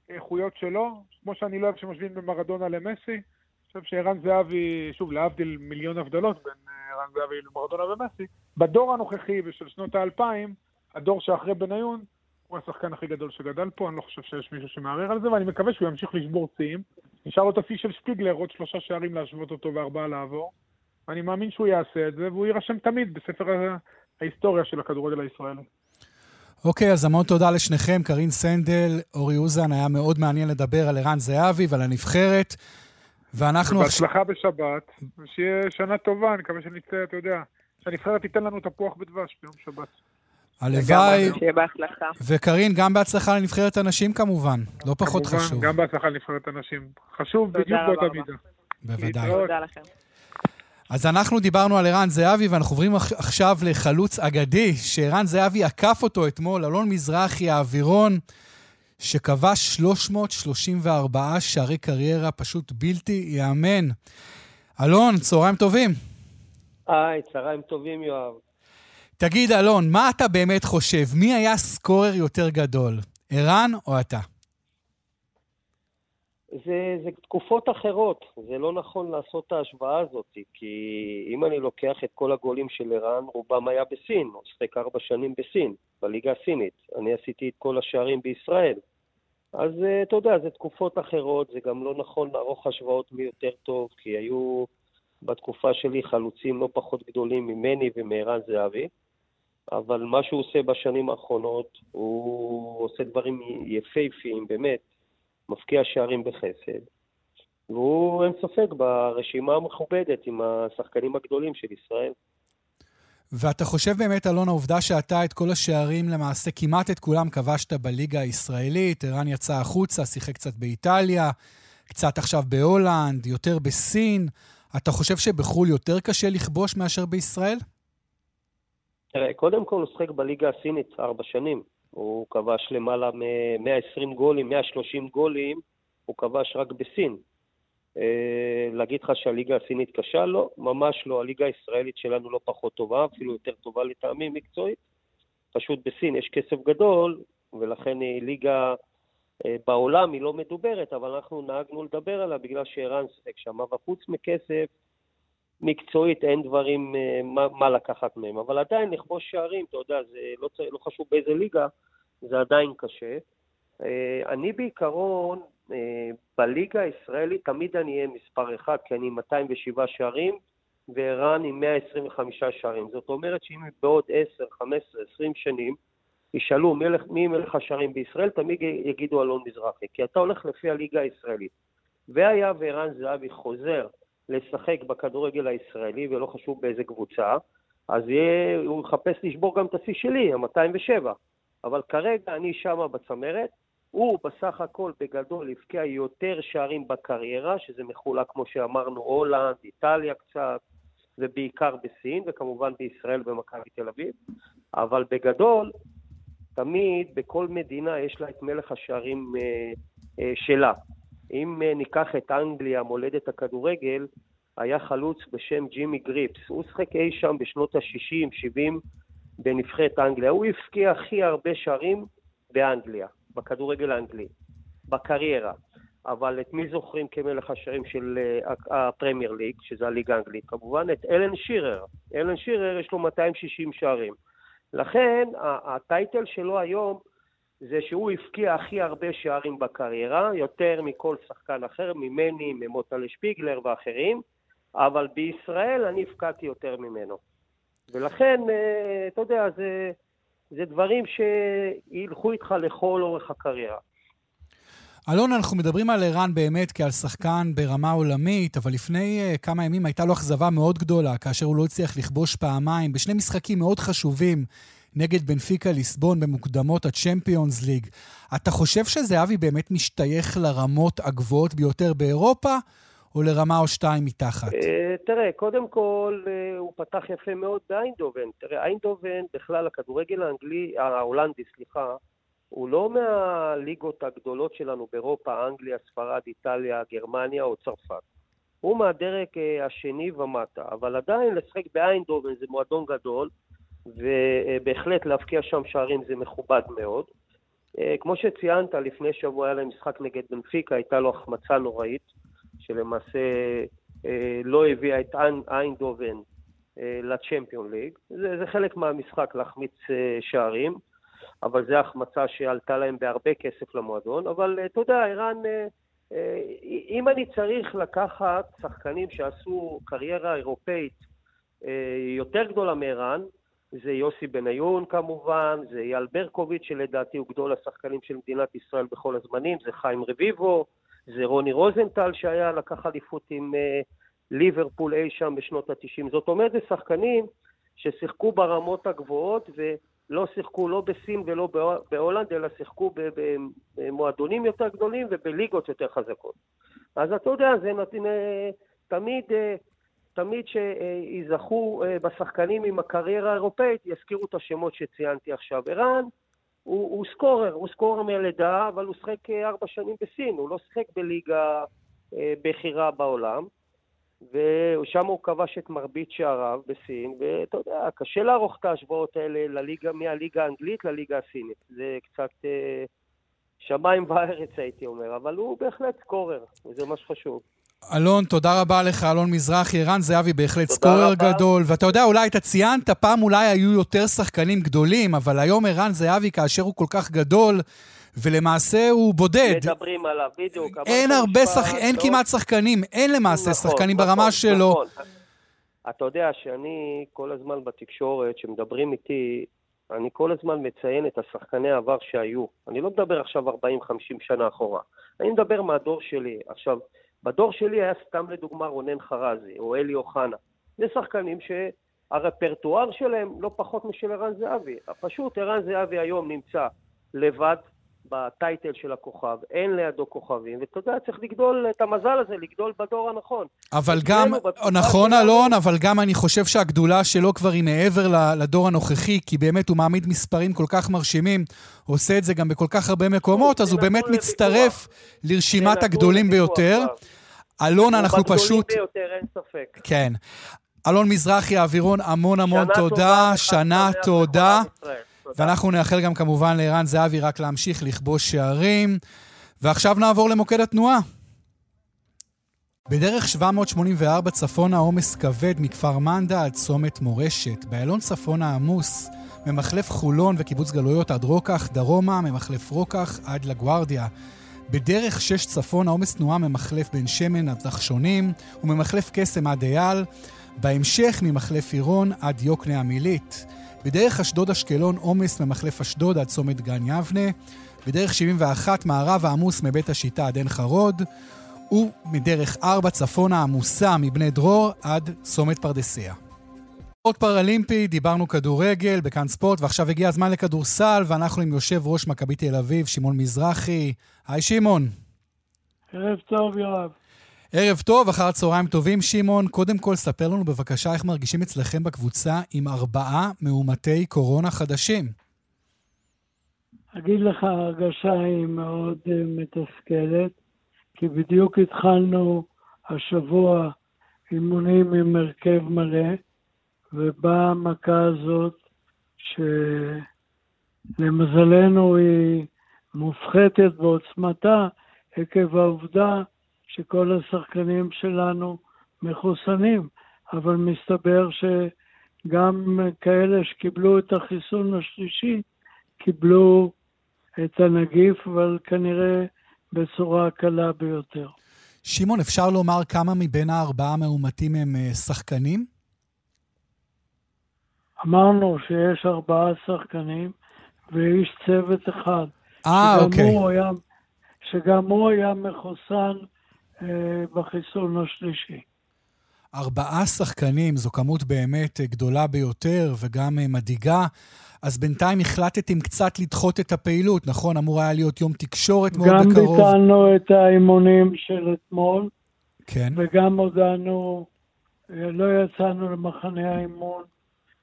והאיכויות שלו, כמו שאני לא אוהב שמשווים בין מרדונה למסי. אני חושב שערן זהבי, שוב, להבדיל מיליון הבדלות בין אה, ערן זהבי למרדונה ומסי, בדור הנוכחי ושל שנות האלפיים, הדור שאחרי בניון, הוא השחקן הכי גדול שגדל פה, אני לא חושב שיש מישהו שמערער על זה, ואני מקווה שהוא ימשיך לשבור שיאים. נשאר לו את השיא של שפיגלר, עוד שלושה שערים להשוות אותו וארבעה לעבור. ואני מאמין שהוא יעשה את זה, והוא יירשם תמיד בספר ההיסטוריה של הכדורגל הישראלי. אוקיי, okay, אז המון תודה לשניכם, קרין סנדל, אורי אוזן, היה מאוד מעניין לדבר על ערן זהבי ועל הנבחרת. ואנחנו... בהצלחה בשבת, ושיהיה שנה טובה, אני מקווה שנצא, אתה יודע, שהנבחרת תיתן לנו תפוח בדבש ביום שבת. הלוואי. שיהיה בהצלחה. וקארין, גם בהצלחה לנבחרת הנשים כמובן, לא פחות כמובן, חשוב. גם בהצלחה לנבחרת הנשים. חשוב בדיוק באותה מידה. בוודאי. תודה לכם. אז אנחנו דיברנו על ערן זהבי, ואנחנו עוברים עכשיו לחלוץ אגדי, שערן זהבי עקף אותו אתמול, אלון מזרחי, האווירון, שכבש 334 שערי קריירה, פשוט בלתי ייאמן. אלון, צהריים טובים. היי, צהריים טובים, יואב. תגיד, אלון, מה אתה באמת חושב? מי היה סקורר יותר גדול, ערן או אתה? זה, זה תקופות אחרות, זה לא נכון לעשות את ההשוואה הזאת, כי אם אני לוקח את כל הגולים של ערן, רובם היה בסין, הוא שיחק ארבע שנים בסין, בליגה הסינית. אני עשיתי את כל השערים בישראל. אז אה, אתה יודע, זה תקופות אחרות, זה גם לא נכון לערוך השוואות מי יותר טוב, כי היו בתקופה שלי חלוצים לא פחות גדולים ממני ומערן זהבי. אבל מה שהוא עושה בשנים האחרונות, הוא עושה דברים יפהפיים, באמת, מפקיע שערים בחסד. והוא, אין ספק, ברשימה המכובדת עם השחקנים הגדולים של ישראל. ואתה חושב באמת, אלון, העובדה שאתה את כל השערים, למעשה כמעט את כולם כבשת בליגה הישראלית, ערן יצא החוצה, שיחק קצת באיטליה, קצת עכשיו בהולנד, יותר בסין, אתה חושב שבחו"ל יותר קשה לכבוש מאשר בישראל? תראה, קודם כל הוא שחק בליגה הסינית ארבע שנים. הוא כבש למעלה מ-120 גולים, 130 גולים, הוא כבש רק בסין. אה, להגיד לך שהליגה הסינית קשה? לא, ממש לא. הליגה הישראלית שלנו לא פחות טובה, אפילו יותר טובה לטעמי מקצועית. פשוט בסין יש כסף גדול, ולכן היא ליגה אה, בעולם היא לא מדוברת, אבל אנחנו נהגנו לדבר עליה בגלל שערן שיחק שם. וחוץ מכסף, מקצועית אין דברים, אה, מה, מה לקחת מהם. אבל עדיין לכבוש שערים, אתה יודע, זה לא, לא חשוב באיזה ליגה, זה עדיין קשה. אה, אני בעיקרון, אה, בליגה הישראלית תמיד אני אהיה מספר אחד, כי אני עם 207 שערים, וערן עם 125 שערים. זאת אומרת שאם בעוד 10, 15, 20 שנים ישאלו מלך, מי מלך השערים בישראל, תמיד יגידו אלון מזרחי, כי אתה הולך לפי הליגה הישראלית. והיה וערן זהבי חוזר לשחק בכדורגל הישראלי, ולא חשוב באיזה קבוצה, אז יהיה, הוא יחפש לשבור גם את השיא שלי, ה-207. אבל כרגע אני שמה בצמרת. הוא בסך הכל בגדול הבקיע יותר שערים בקריירה, שזה מחולק, כמו שאמרנו, הולנד, איטליה קצת, ובעיקר בסין, וכמובן בישראל במכבי תל אביב. אבל בגדול, תמיד בכל מדינה יש לה את מלך השערים אה, אה, שלה. אם אה, ניקח את אנגליה, מולדת הכדורגל, היה חלוץ בשם ג'ימי גריפס. הוא שחק אי שם בשנות ה-60, 70 בנבחרת אנגליה. הוא הבקיע הכי הרבה שערים באנגליה, בכדורגל האנגלי, בקריירה. אבל את מי זוכרים כמלך השערים של הפרמייר ליג, שזה הליגה האנגלית? כמובן את אלן שירר. אלן שירר יש לו 260 שערים. לכן הטייטל שלו היום זה שהוא הבקיע הכי הרבה שערים בקריירה, יותר מכל שחקן אחר, ממני, ממוטלה שפיגלר ואחרים, אבל בישראל אני הבקעתי יותר ממנו. ולכן, אה, אתה יודע, זה, זה דברים שילכו איתך לכל אורך הקריירה. אלון, אנחנו מדברים על ערן באמת כעל שחקן ברמה עולמית, אבל לפני uh, כמה ימים הייתה לו אכזבה מאוד גדולה, כאשר הוא לא הצליח לכבוש פעמיים בשני משחקים מאוד חשובים נגד בנפיקה ליסבון במוקדמות הצ'מפיונס ליג. אתה חושב שזהבי באמת משתייך לרמות הגבוהות ביותר באירופה, או לרמה או שתיים מתחת? אה, תראה, קודם כל, אה, הוא פתח יפה מאוד באיינדובן. תראה, איינדובן, בכלל, הכדורגל האנגלי, ההולנדי, סליחה, הוא לא מהליגות הגדולות שלנו באירופה, אנגליה, ספרד, איטליה, גרמניה או צרפת. הוא מהדרג אה, השני ומטה, אבל עדיין לשחק באיינדובן זה מועדון גדול, ובהחלט להבקיע שם שערים זה מכובד מאוד. אה, כמו שציינת, לפני שבוע היה להם משחק נגד בנפיקה, הייתה לו החמצה נוראית, שלמעשה אה, לא הביאה את איינדובן אה, לצ'מפיון ליג. זה, זה חלק מהמשחק להחמיץ שערים, אבל זו החמצה שעלתה להם בהרבה כסף למועדון. אבל אתה יודע, ערן, אם אני צריך לקחת שחקנים שעשו קריירה אירופאית יותר גדולה מערן, זה יוסי בניון כמובן, זה אייל ברקוביץ' שלדעתי הוא גדול השחקנים של מדינת ישראל בכל הזמנים, זה חיים רביבו, זה רוני רוזנטל שהיה לקח אליפות עם uh, ליברפול אי שם בשנות ה-90. זאת אומרת, זה שחקנים ששיחקו ברמות הגבוהות ולא שיחקו לא בסין ולא בהולנד, אלא שיחקו במועדונים יותר גדולים ובליגות יותר חזקות. אז אתה יודע, זה נתין, אה, תמיד... תמיד שיזכו אה, בשחקנים עם הקריירה האירופאית, יזכירו את השמות שציינתי עכשיו. ערן הוא, הוא סקורר, הוא סקורר מלידה, אבל הוא שחק אה, ארבע שנים בסין, הוא לא שחק בליגה אה, בכירה בעולם, ושם הוא כבש את מרבית שעריו בסין, ואתה יודע, קשה לערוך את ההשוואות האלה לליגה, מהליגה האנגלית לליגה הסינית. זה קצת שמיים וארץ הייתי אומר, אבל הוא בהחלט סקורר, וזה מה שחשוב. אלון, תודה רבה לך, אלון מזרחי. ערן זהבי בהחלט סקורר גדול. ואתה יודע, אולי אתה ציינת, פעם אולי היו יותר שחקנים גדולים, אבל היום ערן זהבי, כאשר הוא כל כך גדול, ולמעשה הוא בודד. מדברים עליו, בדיוק. אין הרבה שחקנים, אין לא... כמעט שחקנים, אין למעשה נכון, שחקנים נכון, ברמה נכון, שלו. נכון. אתה יודע שאני כל הזמן בתקשורת, שמדברים איתי, אני כל הזמן מציין את השחקני העבר שהיו. אני לא מדבר עכשיו 40-50 שנה אחורה. אני מדבר מהדור שלי. עכשיו, בדור שלי היה סתם לדוגמה רונן חרזי או אלי אוחנה. זה שחקנים שהרפרטואר שלהם לא פחות משל ערן זהבי. פשוט ערן זהבי היום נמצא לבד בטייטל של הכוכב, אין לידו כוכבים, ואתה יודע, צריך לגדול את המזל הזה, לגדול בדור הנכון. אבל גם, נכון אלון, אבל גם אני חושב שהגדולה שלו כבר היא מעבר לדור הנוכחי, כי באמת הוא מעמיד מספרים כל כך מרשימים, עושה את זה גם בכל כך הרבה מקומות, אז הוא באמת מצטרף לרשימת הגדולים ביותר. אלון, אנחנו פשוט... הוא בגדולים ביותר, אין ספק. כן. אלון מזרחי, אווירון, המון המון תודה, שנה ואנחנו נאחל גם כמובן לערן זהבי רק להמשיך לכבוש שערים. ועכשיו נעבור למוקד התנועה. בדרך 784 צפונה עומס כבד מכפר מנדה עד צומת מורשת. באיילון צפונה עמוס, ממחלף חולון וקיבוץ גלויות עד רוקח, דרומה, ממחלף רוקח עד לגוארדיה. בדרך 6 צפונה עומס תנועה ממחלף בן שמן עד נחשונים, וממחלף קסם עד אייל. בהמשך ממחלף עירון עד יוקנעם עילית. בדרך אשדוד-אשקלון עומס ממחלף אשדוד עד צומת גן יבנה, בדרך 71 מערב העמוס מבית השיטה עד עין חרוד, ומדרך 4 צפונה עמוסה מבני דרור עד צומת פרדסיה. ספורט פראלימפי, דיברנו כדורגל בכאן ספורט, ועכשיו הגיע הזמן לכדורסל, ואנחנו עם יושב ראש מכבי תל אביב, שמעון מזרחי. היי שמעון. ערב טוב, יואב. ערב טוב, אחר צהריים טובים, שמעון. קודם כל, ספר לנו בבקשה איך מרגישים אצלכם בקבוצה עם ארבעה מאומתי קורונה חדשים. אגיד לך, ההרגשה היא מאוד uh, מתסכלת, כי בדיוק התחלנו השבוע אימונים עם הרכב מלא, ובאה המכה הזאת, שלמזלנו היא מופחתת בעוצמתה, עקב העובדה שכל השחקנים שלנו מחוסנים, אבל מסתבר שגם כאלה שקיבלו את החיסון השלישי קיבלו את הנגיף, אבל כנראה בצורה קלה ביותר. שמעון, אפשר לומר כמה מבין הארבעה מאומתים הם אה, שחקנים? אמרנו שיש ארבעה שחקנים ואיש צוות אחד. אה, אוקיי. הוא היה, שגם הוא היה מחוסן בחיסון השלישי. ארבעה שחקנים, זו כמות באמת אה, גדולה ביותר וגם אה, מדאיגה. אז בינתיים החלטתם קצת לדחות את הפעילות, נכון? אמור היה להיות יום תקשורת מאוד גם בקרוב. גם ביטלנו את האימונים של אתמול. כן. וגם הודענו, אה, לא יצאנו למחנה האימון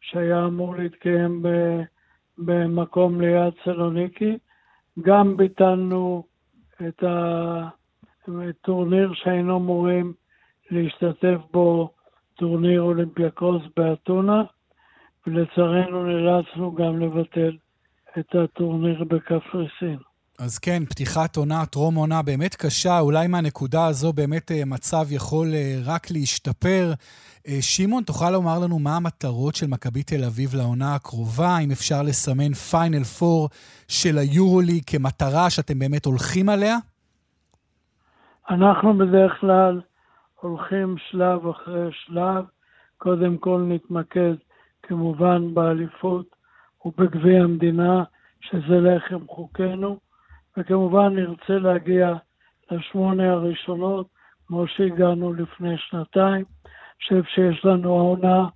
שהיה אמור להתקיים במקום ליד סלוניקי. גם ביטלנו את הטורניר שהיינו אמורים להשתתף בו, טורניר אולימפיאקוס באתונה, ולצערנו נאלצנו גם לבטל את הטורניר בקפריסין. אז כן, פתיחת עונה, טרום עונה באמת קשה, אולי מהנקודה הזו באמת אה, מצב יכול אה, רק להשתפר. אה, שמעון, תוכל לומר לנו מה המטרות של מכבי תל אביב לעונה הקרובה? אם אפשר לסמן פיינל פור של היורולי כמטרה שאתם באמת הולכים עליה? אנחנו בדרך כלל הולכים שלב אחרי שלב. קודם כל נתמקד כמובן באליפות ובגביע המדינה, שזה לחם חוקנו. וכמובן נרצה להגיע לשמונה הראשונות, כמו שהגענו לפני שנתיים. חושב שיש לנו העונה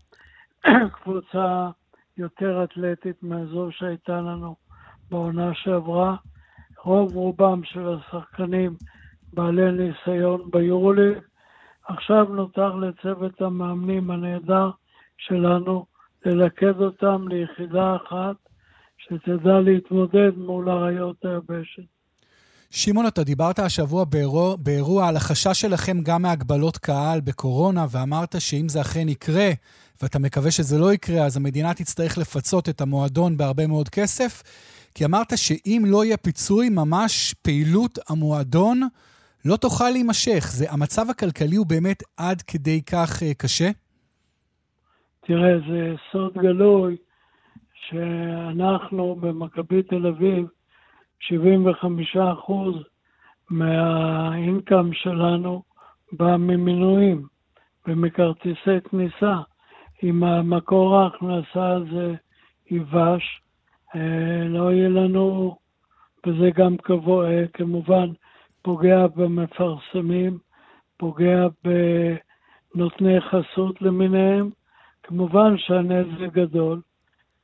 קבוצה יותר אתלטית מהזו שהייתה לנו בעונה שעברה. רוב רובם של השחקנים בעלי ניסיון ביורוליג. עכשיו נותר לצוות המאמנים הנהדר שלנו ללכד אותם ליחידה אחת שתדע להתמודד מול אריות היבשת. שמעון, אתה דיברת השבוע באירוע, באירוע על החשש שלכם גם מהגבלות קהל בקורונה, ואמרת שאם זה אכן יקרה, ואתה מקווה שזה לא יקרה, אז המדינה תצטרך לפצות את המועדון בהרבה מאוד כסף, כי אמרת שאם לא יהיה פיצוי, ממש פעילות המועדון לא תוכל להימשך. זה, המצב הכלכלי הוא באמת עד כדי כך uh, קשה? תראה, זה סוד גלוי שאנחנו במכבי תל אביב, 75 אחוז מהאינקאם שלנו בא ממינויים ומכרטיסי כניסה. אם המקור ההכנסה הזה ייבש, אה, לא יהיה לנו, וזה גם כבו, אה, כמובן פוגע במפרסמים, פוגע בנותני חסות למיניהם. כמובן שהנזק גדול,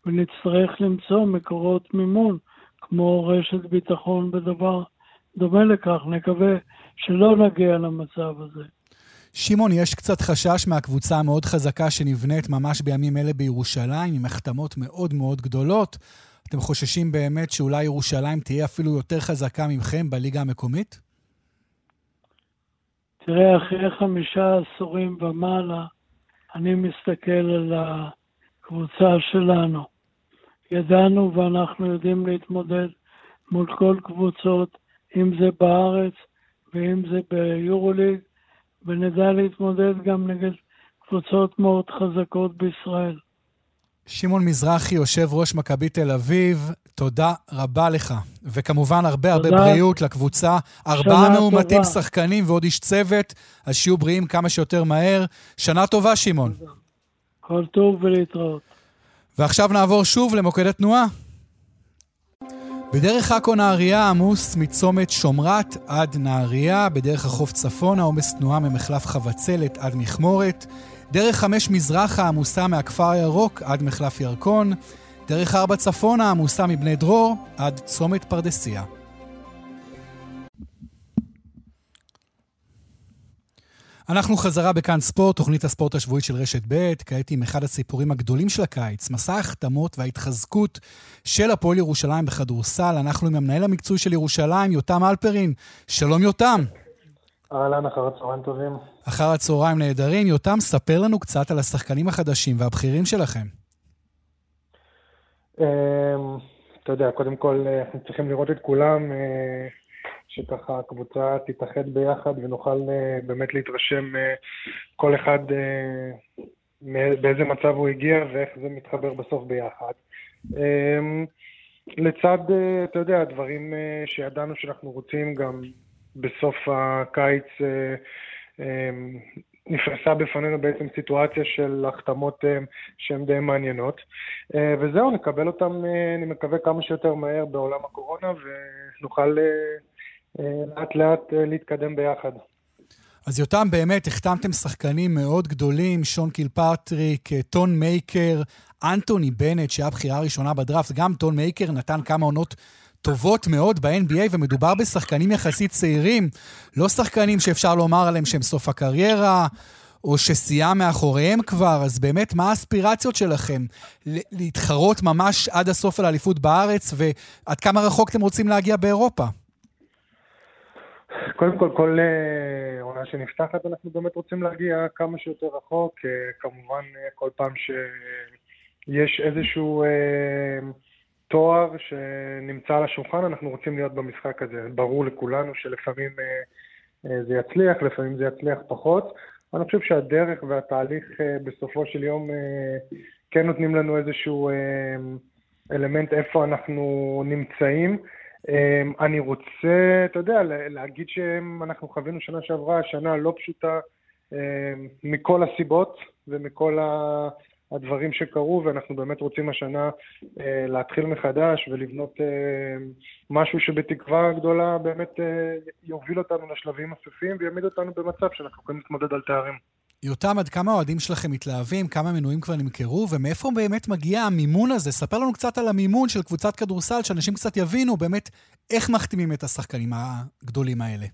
ונצטרך למצוא מקורות מימון, כמו רשת ביטחון ודבר דומה לכך. נקווה שלא נגיע למצב הזה. שמעון, יש קצת חשש מהקבוצה המאוד חזקה שנבנית ממש בימים אלה בירושלים, עם החתמות מאוד מאוד גדולות. אתם חוששים באמת שאולי ירושלים תהיה אפילו יותר חזקה ממכם בליגה המקומית? תראה, אחרי חמישה עשורים ומעלה, אני מסתכל על הקבוצה שלנו. ידענו ואנחנו יודעים להתמודד מול כל קבוצות, אם זה בארץ ואם זה ביורוליג, ונדע להתמודד גם נגד קבוצות מאוד חזקות בישראל. שמעון מזרחי, יושב ראש מכבי תל אביב, תודה רבה לך. וכמובן, הרבה הרבה בריאות לקבוצה. ארבעה מאומתים שחקנים ועוד איש צוות, אז שיהיו בריאים כמה שיותר מהר. שנה טובה, שמעון. כל טוב ולהתראות. ועכשיו נעבור שוב למוקד התנועה. בדרך עכו נהריה עמוס מצומת שומרת עד נהריה, בדרך החוף צפונה עומס תנועה ממחלף חבצלת עד מכמורת, דרך חמש מזרחה עמוסה מהכפר הירוק עד מחלף ירקון, דרך ארבע צפונה עמוסה מבני דרור עד צומת פרדסיה. אנחנו חזרה בכאן ספורט, תוכנית הספורט השבועית של רשת ב', כעת עם אחד הסיפורים הגדולים של הקיץ, מסע ההחתמות וההתחזקות של הפועל ירושלים בכדורסל. אנחנו עם המנהל המקצועי של ירושלים, יותם אלפרין. שלום יותם. אהלן, אחר הצהריים טובים. אחר הצהריים נהדרים. יותם, ספר לנו קצת על השחקנים החדשים והבכירים שלכם. אמ, אתה יודע, קודם כל אנחנו צריכים לראות את כולם. אה, שככה הקבוצה תתאחד ביחד ונוכל באמת להתרשם כל אחד באיזה מצב הוא הגיע ואיך זה מתחבר בסוף ביחד. לצד, אתה יודע, דברים שידענו שאנחנו רוצים גם בסוף הקיץ נפרסה בפנינו בעצם סיטואציה של החתמות אה, שהן די מעניינות. אה, וזהו, נקבל אותם, אה, אני מקווה, כמה שיותר מהר בעולם הקורונה, ונוכל לאט לאט להתקדם ביחד. אז יותם, באמת, החתמתם שחקנים מאוד גדולים, שון קילפטריק, טון מייקר, אנטוני בנט, שהיה בחירה ראשונה בדראפט, גם טון מייקר נתן כמה עונות טובות מאוד ב-NBA, ומדובר בשחקנים יחסית צעירים, לא שחקנים שאפשר לומר עליהם שהם סוף הקריירה, או שסיים מאחוריהם כבר, אז באמת, מה האספירציות שלכם? להתחרות ממש עד הסוף על האליפות בארץ, ועד כמה רחוק אתם רוצים להגיע באירופה? קודם כל, כל אה, עונה שנפתחת, אנחנו באמת רוצים להגיע כמה שיותר רחוק. אה, כמובן, אה, כל פעם שיש איזשהו... תואר שנמצא על השולחן, אנחנו רוצים להיות במשחק הזה. ברור לכולנו שלפעמים אה, אה, זה יצליח, לפעמים זה יצליח פחות. אני חושב שהדרך והתהליך אה, בסופו של יום כן נותנים לנו איזשהו אלמנט איפה אנחנו נמצאים. אני רוצה, אתה יודע, להגיד שאנחנו חווינו שנה שעברה, שנה לא פשוטה מכל הסיבות ומכל ה... הדברים שקרו, ואנחנו באמת רוצים השנה אה, להתחיל מחדש ולבנות אה, משהו שבתקווה גדולה באמת אה, יוביל אותנו לשלבים הסופיים ויעמיד אותנו במצב שאנחנו יכולים להתמודד על תארים. יותם, עד כמה האוהדים שלכם מתלהבים? כמה מנויים כבר נמכרו? ומאיפה באמת מגיע המימון הזה? ספר לנו קצת על המימון של קבוצת כדורסל, שאנשים קצת יבינו באמת איך מחתימים את השחקנים הגדולים האלה.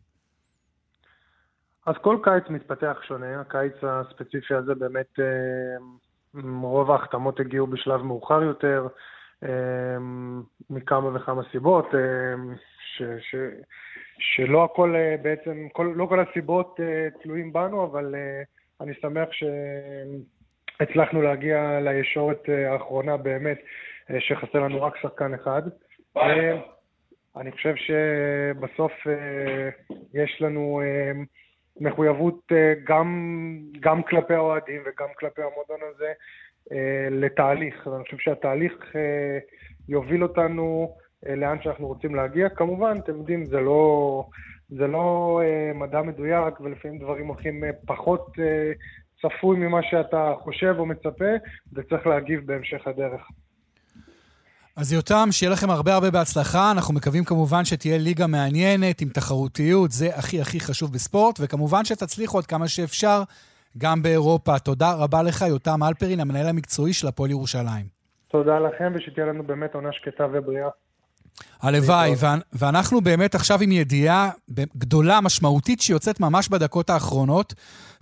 אז כל קיץ מתפתח שונה, הקיץ הספציפי הזה באמת אה, רוב ההחתמות הגיעו בשלב מאוחר יותר, אמ, מכמה וכמה סיבות, אמ, ש, ש, שלא הכל אה, בעצם, כל, לא כל הסיבות אה, תלויים בנו, אבל אה, אני שמח שהצלחנו להגיע לישורת האחרונה באמת, שחסר לנו רק שחקן אחד. אני חושב שבסוף יש לנו מחויבות אה, גם, גם כלפי האוהדים וגם כלפי המועדון הזה אה, לתהליך. ואני חושב שהתהליך אה, יוביל אותנו לאן שאנחנו רוצים להגיע. כמובן, אתם יודעים, זה לא, זה לא מדע מדויק, ולפעמים דברים הולכים פחות צפוי ממה שאתה חושב או מצפה, וצריך להגיב בהמשך הדרך. אז יותם, שיהיה לכם הרבה הרבה בהצלחה. אנחנו מקווים כמובן שתהיה ליגה מעניינת, עם תחרותיות, זה הכי הכי חשוב בספורט, וכמובן שתצליחו עד כמה שאפשר גם באירופה. תודה רבה לך, יותם אלפרין, המנהל המקצועי של הפועל ירושלים. תודה לכם, ושתהיה לנו באמת עונה שקטה ובריאה. הלוואי, ואנחנו באמת עכשיו עם ידיעה גדולה, משמעותית, שיוצאת ממש בדקות האחרונות,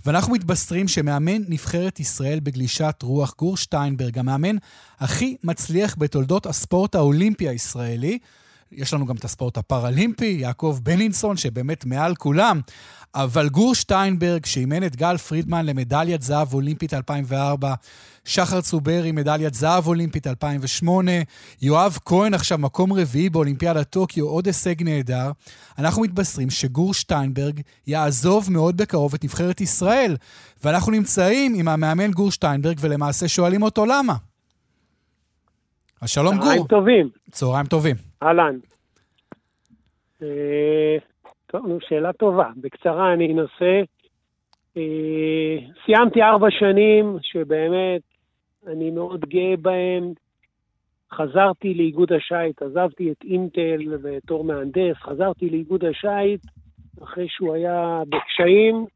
ואנחנו מתבשרים שמאמן נבחרת ישראל בגלישת רוח, גור שטיינברג, המאמן הכי מצליח בתולדות הספורט האולימפי הישראלי, יש לנו גם את הספורט הפראלימפי, יעקב בנינסון, שבאמת מעל כולם, אבל גור שטיינברג, שאימן את גל פרידמן למדליית זהב אולימפית 2004, שחר צוברי, מדליית זהב אולימפית 2008, יואב כהן עכשיו מקום רביעי באולימפיאדת טוקיו, עוד הישג נהדר. אנחנו מתבשרים שגור שטיינברג יעזוב מאוד בקרוב את נבחרת ישראל, ואנחנו נמצאים עם המאמן גור שטיינברג ולמעשה שואלים אותו למה. אז שלום גור. צהריים טובים. צהריים טובים. אהלן. אה, טוב, נו, שאלה טובה. בקצרה אני אנסה. אה, סיימתי ארבע שנים שבאמת אני מאוד גאה בהם. חזרתי לאיגוד השייט, עזבתי את אינטל בתור מהנדס, חזרתי לאיגוד השייט אחרי שהוא היה בקשיים,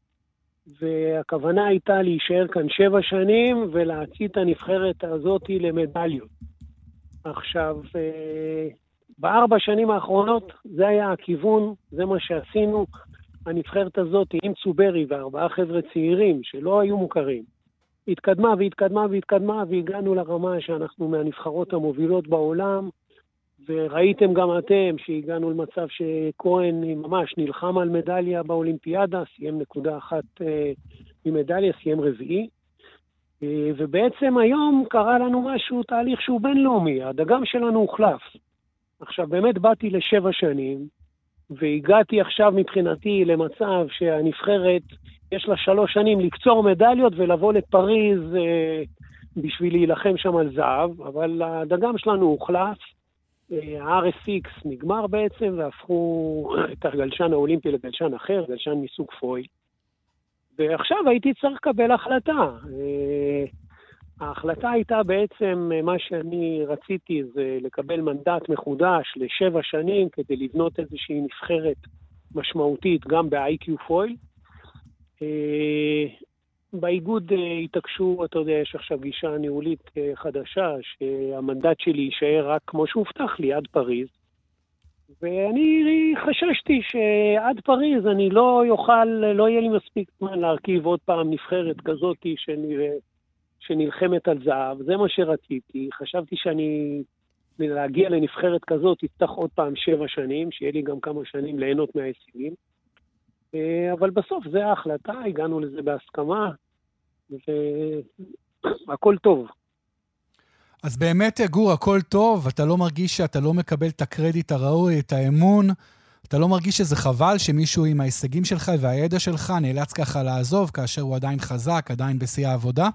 והכוונה הייתה להישאר כאן שבע שנים ולהצעיד את הנבחרת הזאת למדליות. עכשיו, אה, בארבע שנים האחרונות זה היה הכיוון, זה מה שעשינו. הנבחרת הזאת עם צוברי וארבעה חבר'ה צעירים שלא היו מוכרים, התקדמה והתקדמה והתקדמה והגענו לרמה שאנחנו מהנבחרות המובילות בעולם, וראיתם גם אתם שהגענו למצב שכהן ממש נלחם על מדליה באולימפיאדה, סיים נקודה אחת אה, ממדליה, סיים רביעי. אה, ובעצם היום קרה לנו משהו, תהליך שהוא בינלאומי, הדגם שלנו הוחלף. עכשיו, באמת באתי לשבע שנים, והגעתי עכשיו מבחינתי למצב שהנבחרת, יש לה שלוש שנים לקצור מדליות ולבוא לפריז אה, בשביל להילחם שם על זהב, אבל הדגם שלנו הוחלף, אה, ה-RSX נגמר בעצם, והפכו את הגלשן האולימפי לגלשן אחר, גלשן מסוג פוי. ועכשיו הייתי צריך לקבל החלטה. אה, ההחלטה הייתה בעצם, מה שאני רציתי זה לקבל מנדט מחודש לשבע שנים כדי לבנות איזושהי נבחרת משמעותית גם ב-IQ פויל. אה, באיגוד אה, התעקשו, אתה יודע, יש עכשיו גישה ניהולית אה, חדשה, שהמנדט שלי יישאר רק כמו שהובטח לי, עד פריז. ואני חששתי שעד פריז אני לא יוכל, לא יהיה לי מספיק זמן להרכיב עוד פעם נבחרת כזאת. שנלחמת על זהב, זה מה שרציתי. חשבתי שאני, להגיע לנבחרת כזאת, יצטרך עוד פעם שבע שנים, שיהיה לי גם כמה שנים ליהנות מההישגים. אה, אבל בסוף זו ההחלטה, הגענו לזה בהסכמה, והכל טוב. אז באמת, גור, הכל טוב, אתה לא מרגיש שאתה לא מקבל את הקרדיט הראוי, את האמון, אתה לא מרגיש שזה חבל שמישהו עם ההישגים שלך והידע שלך נאלץ ככה לעזוב כאשר הוא עדיין חזק, עדיין בשיא העבודה?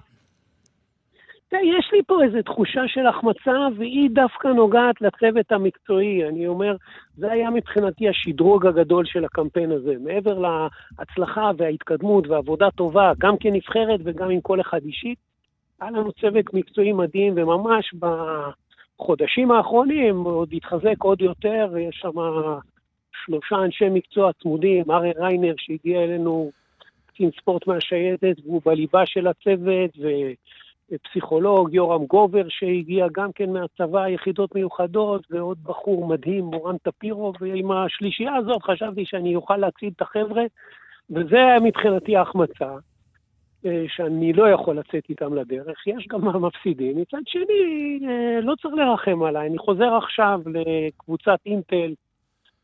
יש לי פה איזו תחושה של החמצה, והיא דווקא נוגעת לצוות המקצועי. אני אומר, זה היה מבחינתי השדרוג הגדול של הקמפיין הזה. מעבר להצלחה וההתקדמות ועבודה טובה, גם כנבחרת וגם עם כל אחד אישית, היה לנו צוות מקצועי מדהים, וממש בחודשים האחרונים עוד התחזק עוד יותר, יש שם שלושה אנשי מקצוע צמודים, ארי ריינר שהגיע אלינו, קצין ספורט מהשייטת, והוא בליבה של הצוות, ו... פסיכולוג, יורם גובר, שהגיע גם כן מהצבא, יחידות מיוחדות, ועוד בחור מדהים, מורן טפירו, ועם השלישייה הזאת חשבתי שאני אוכל להצעיד את החבר'ה, וזה מבחינתי ההחמצה, שאני לא יכול לצאת איתם לדרך. יש גם מפסידים. מצד שני, אה, לא צריך לרחם עליי. אני חוזר עכשיו לקבוצת אינטל,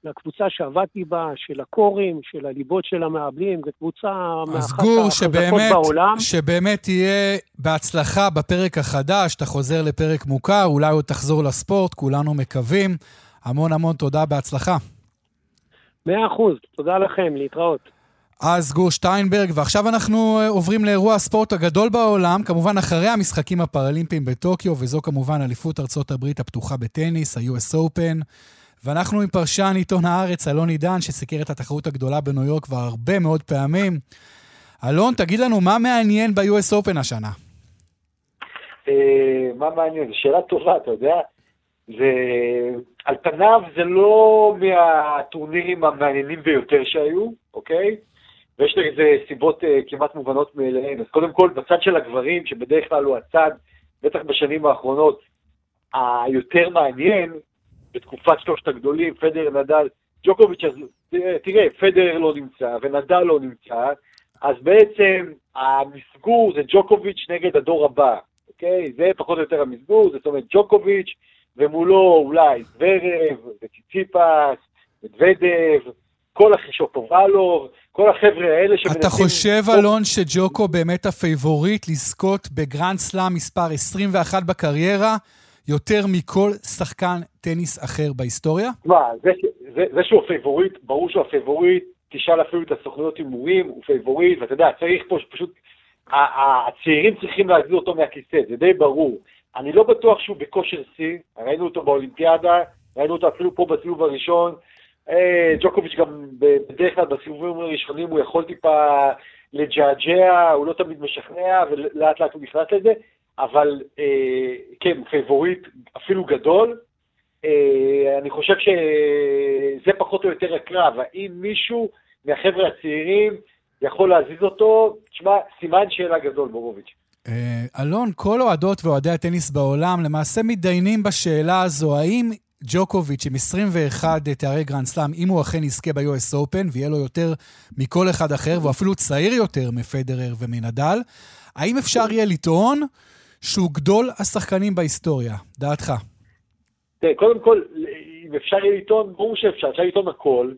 לקבוצה שעבדתי בה, של הקורים, של הליבות של המעבלים, זו קבוצה מאחת החזקות בעולם. אז גור, שבאמת תהיה בהצלחה בפרק החדש, אתה חוזר לפרק מוכר, אולי עוד תחזור לספורט, כולנו מקווים. המון המון תודה, בהצלחה. מאה אחוז, תודה לכם, להתראות. אז גור שטיינברג, ועכשיו אנחנו אה, עוברים לאירוע הספורט הגדול בעולם, כמובן אחרי המשחקים הפראלימפיים בטוקיו, וזו כמובן אליפות ארצות הברית הפתוחה בטניס, ה-US Open. ואנחנו עם פרשן עיתון הארץ, אלון עידן, שסיקר את התחרות הגדולה בניו יורק כבר הרבה מאוד פעמים. אלון, תגיד לנו, מה מעניין ב-US Open השנה? אה, מה מעניין? זו שאלה טובה, אתה יודע. זה, על פניו זה לא מהטורנירים המעניינים ביותר שהיו, אוקיי? ויש לזה סיבות uh, כמעט מובנות מאליהן. אז קודם כל, בצד של הגברים, שבדרך כלל הוא הצד, בטח בשנים האחרונות, היותר מעניין, בתקופת שלושת הגדולים, פדר, נדל, ג'וקוביץ', אז תראה, פדר לא נמצא ונדל לא נמצא, אז בעצם המסגור זה ג'וקוביץ' נגד הדור הבא, אוקיי? זה פחות או יותר המסגור, זאת אומרת ג'וקוביץ', ומולו אולי זוורב, וציציפס, ומדבדב, כל השפובלוב, כל החבר'ה האלה שמנסים... אתה חושב, אלון, שג'וקו באמת הפייבוריט לזכות בגרנד סלאם מספר 21 בקריירה? יותר מכל שחקן טניס אחר בהיסטוריה? מה, זה, זה, זה שהוא הפייבוריט, ברור שהוא הפייבוריט, תשאל אפילו את הסוכנויות הימורים, הוא פייבוריט, ואתה יודע, צריך פה פשוט, הצעירים צריכים להוריד אותו מהכיסא, זה די ברור. אני לא בטוח שהוא בכושר שיא, ראינו אותו באולימפיאדה, ראינו אותו אפילו פה בסיבוב הראשון. אה, ג'וקוביץ' גם בדרך כלל בסיבובים הראשונים הוא יכול טיפה לג'עג'ע, הוא לא תמיד משכנע, ולאט לאט הוא נכנס לזה. אבל אה, כן, פייבוריט אפילו גדול. אה, אני חושב שזה פחות או יותר הקרב. האם מישהו מהחבר'ה הצעירים יכול להזיז אותו? תשמע, סימן שאלה גדול, בורוביץ'. אלון, כל אוהדות ואוהדי הטניס בעולם למעשה מתדיינים בשאלה הזו, האם ג'וקוביץ' עם 21 תארי גרנד סלאם, אם הוא אכן יזכה ב-US Open ויהיה לו יותר מכל אחד אחר, והוא אפילו צעיר יותר מפדרר ומנדאל, האם אפשר יהיה לטעון שהוא גדול השחקנים בהיסטוריה, דעתך. תראה, קודם כל, אם אפשר יהיה לטעון, ברור שאפשר, אפשר לטעון הכל.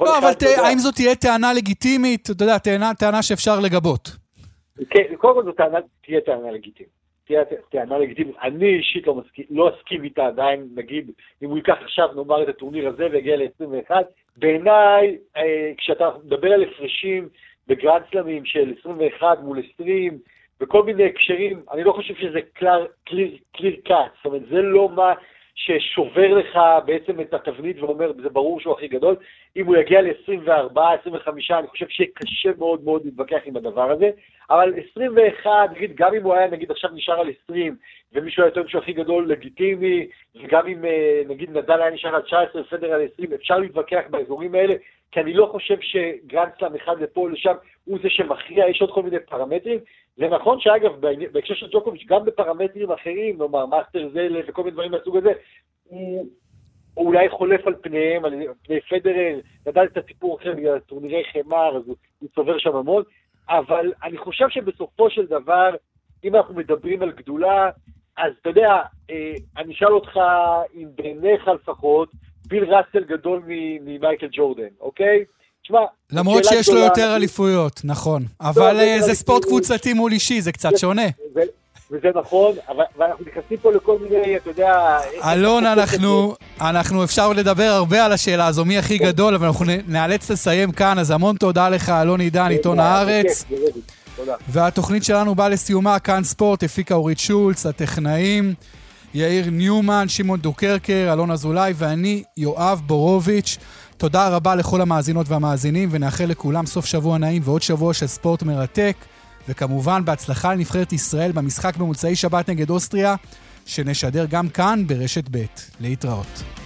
לא, אבל האם זאת תהיה טענה לגיטימית, אתה יודע, טענה, שאפשר לגבות? כן, קודם כל זו תהיה טענה לגיטימית. תהיה טענה לגיטימית. אני אישית לא, מסכים, לא אסכים איתה עדיין, נגיד, אם הוא ייקח עכשיו, נאמר, את הטורניר הזה ויגיע ל-21, בעיניי, אה, כשאתה מדבר על הפרשים בגרנד סלמים של 21 מול 20, בכל מיני הקשרים, אני לא חושב שזה קליר קאט, זאת אומרת, זה לא מה ששובר לך בעצם את התבנית ואומר, זה ברור שהוא הכי גדול. אם הוא יגיע ל-24, 25, אני חושב שיהיה קשה מאוד מאוד להתווכח עם הדבר הזה. אבל 21, נגיד, גם אם הוא היה, נגיד, עכשיו נשאר על 20, ומישהו היה טוען שהוא הכי גדול, לגיטימי, וגם אם, אה, נגיד, נדל היה נשאר על 19, פדר על 20, אפשר להתווכח באזורים האלה, כי אני לא חושב שגרנדסלאם אחד לפה או לשם הוא זה שמכריע, יש עוד כל מיני פרמטרים. זה נכון שאגב, בהקשר של ג'וקוביץ', גם בפרמטרים אחרים, נאמר, מאסטרס אלף וכל מיני דברים מהסוג הזה, הוא, אולי חולף על פניהם, על פני פדרר, נדאל זה סיפור אחר בגלל טורנירי חימר, אז הוא צובר שם המון, אבל אני חושב שבסופו של דבר, אם אנחנו מדברים על גדולה, אז אתה יודע, אה, אני אשאל אותך אם בעיניך לפחות, ביל ראסל גדול ממייקל ג'ורדן, אוקיי? תשמע, למרות שיש לו יותר אליפויות, נכון. אבל אה, זה ספורט קבוצתי מול אישי, זה קצת שונה. וזה נכון, ואנחנו נכנסים פה לכל מיני, אתה יודע... אלון, אנחנו, אנחנו אפשר לדבר הרבה על השאלה הזו, מי הכי גדול, אבל אנחנו נאלץ לסיים כאן, אז המון תודה לך, אלון עידן, עיתון הארץ. והתוכנית שלנו באה לסיומה, כאן ספורט, הפיקה אורית שולץ, הטכנאים, יאיר ניומן, שמעון דוקרקר, אלון אזולאי ואני, יואב בורוביץ'. תודה רבה לכל המאזינות והמאזינים, ונאחל לכולם סוף שבוע נעים ועוד שבוע של ספורט מרתק. וכמובן, בהצלחה לנבחרת ישראל במשחק במוצאי שבת נגד אוסטריה, שנשדר גם כאן ברשת ב'. להתראות.